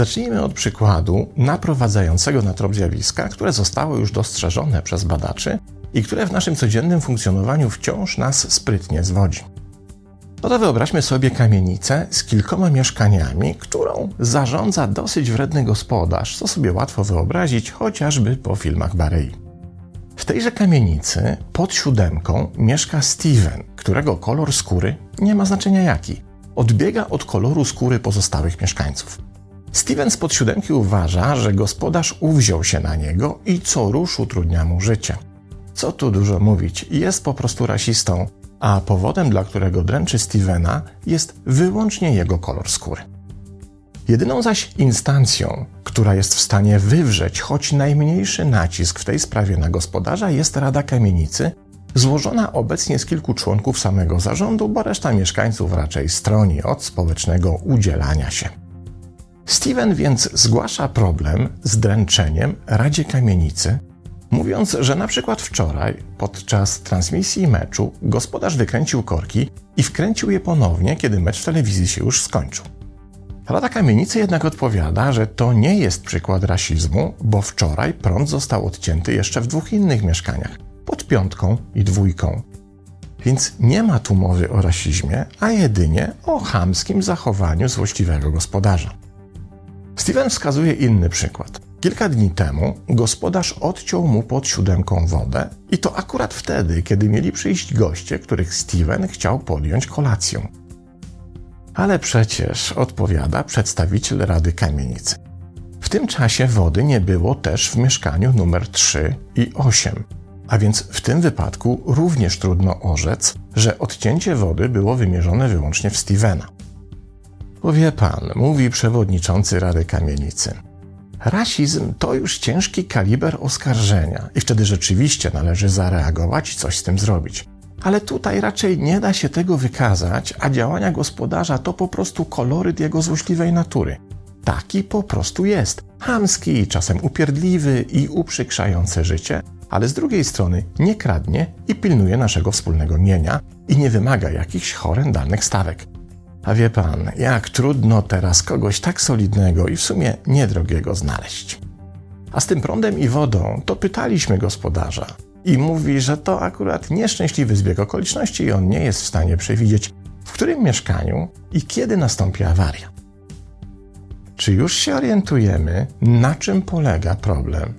Zacznijmy od przykładu naprowadzającego na trop zjawiska, które zostało już dostrzeżone przez badaczy i które w naszym codziennym funkcjonowaniu wciąż nas sprytnie zwodzi. No to wyobraźmy sobie kamienicę z kilkoma mieszkaniami, którą zarządza dosyć wredny gospodarz, co sobie łatwo wyobrazić chociażby po filmach Barei. Tejże kamienicy pod siódemką mieszka Steven, którego kolor skóry nie ma znaczenia jaki. Odbiega od koloru skóry pozostałych mieszkańców. Steven z pod siódemki uważa, że gospodarz uwziął się na niego i co rusz utrudnia mu życie. Co tu dużo mówić, jest po prostu rasistą, a powodem, dla którego dręczy Stevena, jest wyłącznie jego kolor skóry. Jedyną zaś instancją, która jest w stanie wywrzeć choć najmniejszy nacisk w tej sprawie na gospodarza, jest Rada Kamienicy, złożona obecnie z kilku członków samego zarządu, bo reszta mieszkańców raczej stroni od społecznego udzielania się. Steven więc zgłasza problem z dręczeniem Radzie Kamienicy, mówiąc, że na przykład wczoraj podczas transmisji meczu gospodarz wykręcił korki i wkręcił je ponownie, kiedy mecz w telewizji się już skończył. Rada Kamienicy jednak odpowiada, że to nie jest przykład rasizmu, bo wczoraj prąd został odcięty jeszcze w dwóch innych mieszkaniach pod piątką i dwójką. Więc nie ma tu mowy o rasizmie, a jedynie o chamskim zachowaniu złośliwego gospodarza. Steven wskazuje inny przykład. Kilka dni temu gospodarz odciął mu pod siódemką wodę i to akurat wtedy, kiedy mieli przyjść goście, których Steven chciał podjąć kolacją. Ale przecież, odpowiada przedstawiciel Rady Kamienicy. W tym czasie wody nie było też w mieszkaniu numer 3 i 8, a więc w tym wypadku również trudno orzec, że odcięcie wody było wymierzone wyłącznie w Stevena. Powie pan, mówi przewodniczący Rady Kamienicy. Rasizm to już ciężki kaliber oskarżenia i wtedy rzeczywiście należy zareagować i coś z tym zrobić. Ale tutaj raczej nie da się tego wykazać, a działania gospodarza to po prostu koloryt jego złośliwej natury. Taki po prostu jest. Hamski, czasem upierdliwy i uprzykrzający życie, ale z drugiej strony nie kradnie i pilnuje naszego wspólnego mienia i nie wymaga jakichś horrendalnych stawek. A wie pan, jak trudno teraz kogoś tak solidnego i w sumie niedrogiego znaleźć. A z tym prądem i wodą to pytaliśmy gospodarza i mówi, że to akurat nieszczęśliwy zbieg okoliczności i on nie jest w stanie przewidzieć, w którym mieszkaniu i kiedy nastąpi awaria. Czy już się orientujemy, na czym polega problem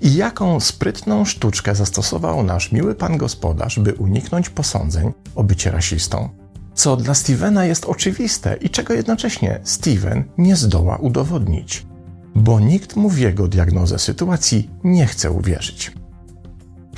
i jaką sprytną sztuczkę zastosował nasz miły pan gospodarz, by uniknąć posądzeń o bycie rasistą? co dla Stevena jest oczywiste i czego jednocześnie Steven nie zdoła udowodnić, bo nikt mu w jego diagnozę sytuacji nie chce uwierzyć.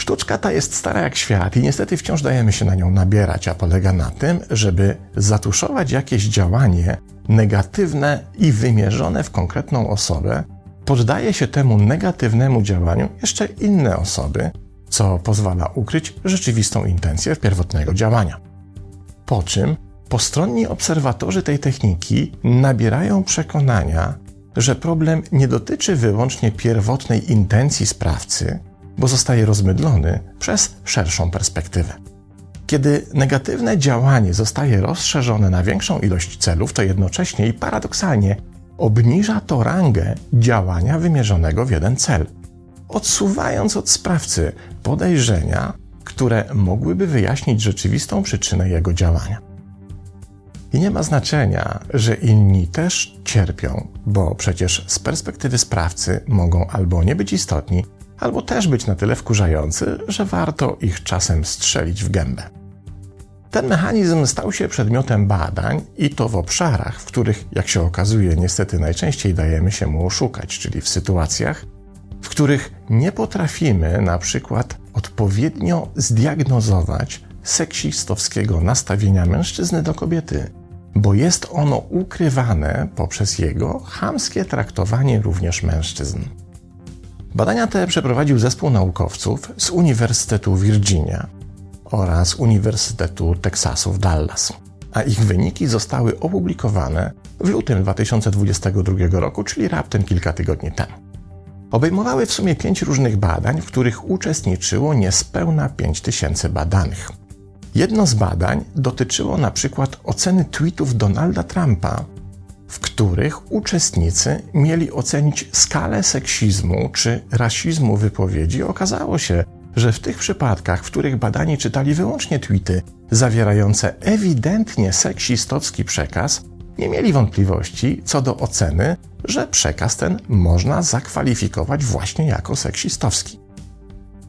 Sztuczka ta jest stara jak świat i niestety wciąż dajemy się na nią nabierać, a polega na tym, żeby zatuszować jakieś działanie negatywne i wymierzone w konkretną osobę, poddaje się temu negatiwnemu działaniu jeszcze inne osoby, co pozwala ukryć rzeczywistą intencję pierwotnego działania. Po czym postronni obserwatorzy tej techniki nabierają przekonania, że problem nie dotyczy wyłącznie pierwotnej intencji sprawcy, bo zostaje rozmydlony przez szerszą perspektywę. Kiedy negatywne działanie zostaje rozszerzone na większą ilość celów, to jednocześnie i paradoksalnie obniża to rangę działania wymierzonego w jeden cel, odsuwając od sprawcy podejrzenia które mogłyby wyjaśnić rzeczywistą przyczynę jego działania. I nie ma znaczenia, że inni też cierpią, bo przecież z perspektywy sprawcy mogą albo nie być istotni, albo też być na tyle wkurzający, że warto ich czasem strzelić w gębę. Ten mechanizm stał się przedmiotem badań i to w obszarach, w których, jak się okazuje, niestety najczęściej dajemy się mu oszukać, czyli w sytuacjach, w których nie potrafimy na przykład odpowiednio zdiagnozować seksistowskiego nastawienia mężczyzny do kobiety, bo jest ono ukrywane poprzez jego chamskie traktowanie również mężczyzn. Badania te przeprowadził zespół naukowców z Uniwersytetu Virginia oraz Uniwersytetu Teksasu w Dallas, a ich wyniki zostały opublikowane w lutym 2022 roku, czyli raptem kilka tygodni temu. obejmowały w sumie pięć różnych badań, w których uczestniczyło niespełna 5000 badanych. Jedno z badań dotyczyło na przykład oceny tweetów Donalda Trumpa, w których uczestnicy mieli ocenić skalę seksizmu czy rasizmu wypowiedzi. Okazało się, że w tych przypadkach, w których badani czytali wyłącznie tweety zawierające ewidentnie seksistowski przekaz, nie mieli wątpliwości co do oceny, że przekaz ten można zakwalifikować właśnie jako seksistowski.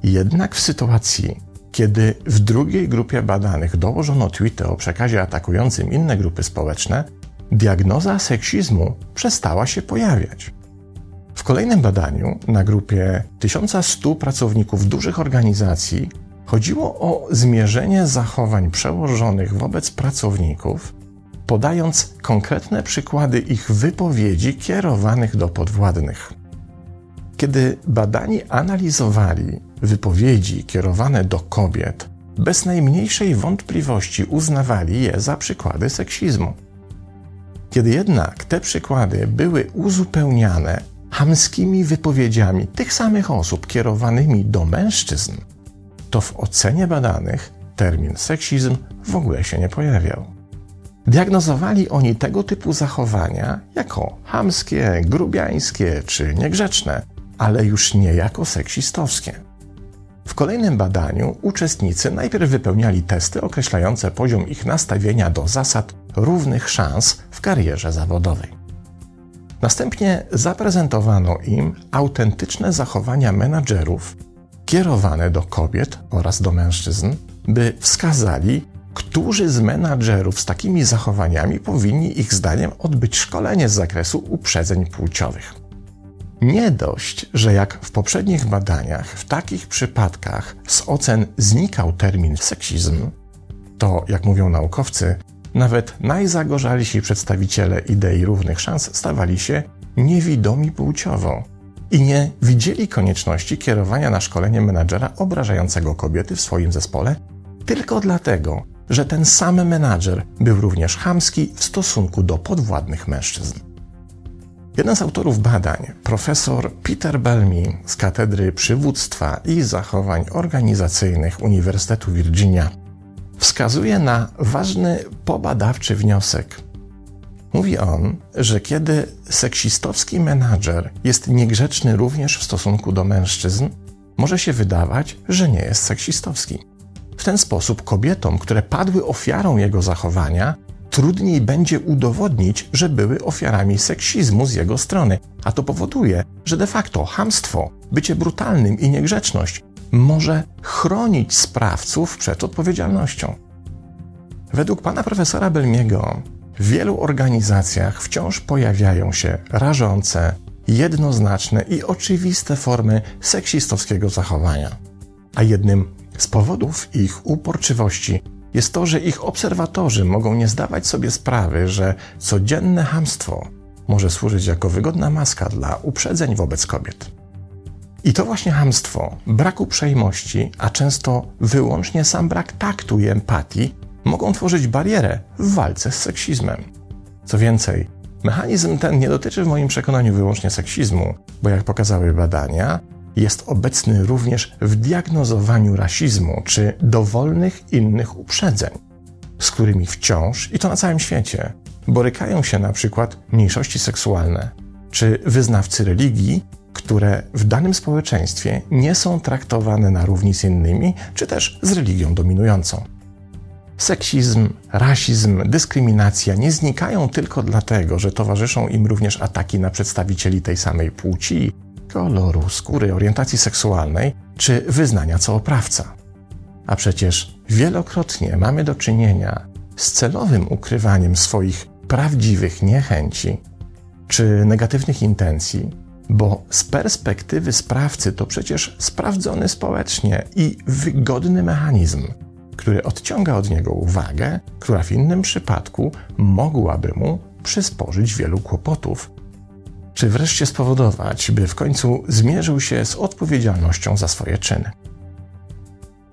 Jednak w sytuacji, kiedy w drugiej grupie badanych dołożono tweety o przekazie atakującym inne grupy społeczne, diagnoza seksizmu przestała się pojawiać. W kolejnym badaniu na grupie 1100 pracowników dużych organizacji chodziło o zmierzenie zachowań przełożonych wobec pracowników, podając konkretne przykłady ich wypowiedzi kierowanych do podwładnych. Kiedy badani analizowali wypowiedzi kierowane do kobiet, bez najmniejszej wątpliwości uznawali je za przykłady seksizmu. Kiedy jednak te przykłady były uzupełniane hamskimi wypowiedziami tych samych osób kierowanymi do mężczyzn, to w ocenie badanych termin seksizm w ogóle się nie pojawiał. Diagnozowali oni tego typu zachowania jako hamskie, grubiańskie czy niegrzeczne, ale już nie jako seksistowskie. W kolejnym badaniu uczestnicy najpierw wypełniali testy określające poziom ich nastawienia do zasad równych szans karierze zawodowej. Następnie zaprezentowano im autentyczne zachowania menadżerów kierowane do kobiet oraz do mężczyzn, by wskazali, którzy z menadżerów z takimi zachowaniami powinni ich zdaniem odbyć szkolenie z zakresu uprzedzeń płciowych. Nie dość, że jak w poprzednich badaniach w takich przypadkach z ocen znikał termin seksizm, to, jak mówią naukowcy, nawet najzagorzalsi przedstawiciele idei równych szans stawali się niewidomi płciowo i nie widzieli konieczności kierowania na szkolenie menadżera obrażającego kobiety w swoim zespole tylko dlatego, że ten sam menadżer był również chamski w stosunku do podwładnych mężczyzn. Jeden z autorów badań, profesor Peter Bellamy z Katedry Przywództwa i Zachowań Organizacyjnych Uniwersytetu Virginia, wskazuje na ważny pobadawczy wniosek. Mówi on, że kiedy seksistowski menadżer jest niegrzeczny również w stosunku do mężczyzn, może się wydawać, że nie jest seksistowski. W ten sposób kobietom, które padły ofiarą jego zachowania, trudniej będzie udowodnić, że były ofiarami seksizmu z jego strony, a to powoduje, że de facto hamstwo, bycie brutalnym i niegrzeczność może chronić sprawców przed odpowiedzialnością. Według pana profesora Belmiego w wielu organizacjach wciąż pojawiają się rażące, jednoznaczne i oczywiste formy seksistowskiego zachowania. A jednym z powodów ich uporczywości jest to, że ich obserwatorzy mogą nie zdawać sobie sprawy, że codzienne hamstwo może służyć jako wygodna maska dla uprzedzeń wobec kobiet. I to właśnie hamstwo, brak uprzejmości, a często wyłącznie sam brak taktu i empatii mogą tworzyć barierę w walce z seksizmem. Co więcej, mechanizm ten nie dotyczy w moim przekonaniu wyłącznie seksizmu, bo jak pokazały badania, jest obecny również w diagnozowaniu rasizmu czy dowolnych innych uprzedzeń, z którymi wciąż, i to na całym świecie, borykają się na przykład mniejszości seksualne czy wyznawcy religii, które w danym społeczeństwie nie są traktowane na równi z innymi, czy też z religią dominującą. Seksizm, rasizm, dyskryminacja nie znikają tylko dlatego, że towarzyszą im również ataki na przedstawicieli tej samej płci, koloru skóry, orientacji seksualnej czy wyznania co oprawca. A przecież wielokrotnie mamy do czynienia z celowym ukrywaniem swoich prawdziwych niechęci czy negatywnych intencji, bo z perspektywy sprawcy to przecież sprawdzony społecznie i wygodny mechanizm, który odciąga od niego uwagę, która w innym przypadku mogłaby mu przysporzyć wielu kłopotów, czy wreszcie spowodować, by w końcu zmierzył się z odpowiedzialnością za swoje czyny.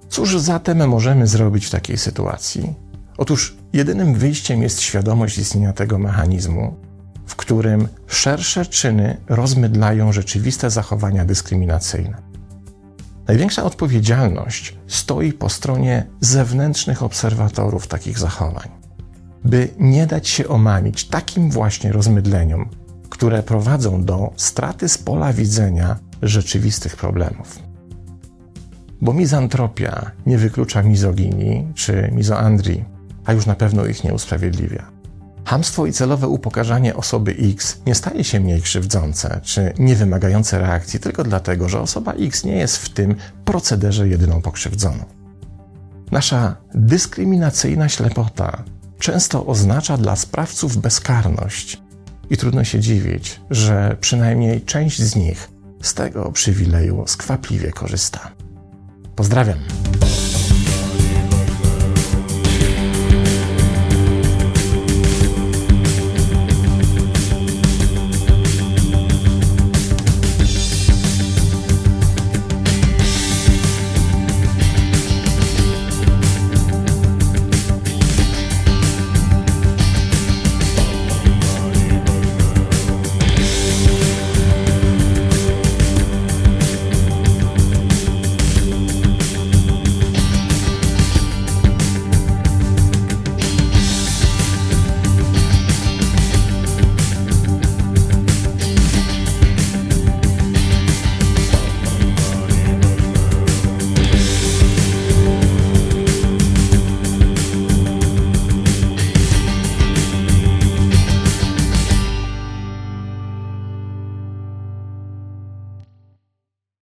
Cóż zatem możemy zrobić w takiej sytuacji? Otóż jedynym wyjściem jest świadomość istnienia tego mechanizmu, którym szersze czyny rozmydlają rzeczywiste zachowania dyskryminacyjne. Największa odpowiedzialność stoi po stronie zewnętrznych obserwatorów takich zachowań, by nie dać się omamić takim właśnie rozmydleniom, które prowadzą do straty z pola widzenia rzeczywistych problemów. Bo mizantropia nie wyklucza mizoginii czy mizoandrii, a już na pewno ich nie usprawiedliwia. Hamstwo i celowe upokarzanie osoby X nie staje się mniej krzywdzące czy niewymagające reakcji tylko dlatego, że osoba X nie jest w tym procederze jedyną pokrzywdzoną. Nasza dyskryminacyjna ślepota często oznacza dla sprawców bezkarność i trudno się dziwić, że przynajmniej część z nich z tego przywileju skwapliwie korzysta. Pozdrawiam.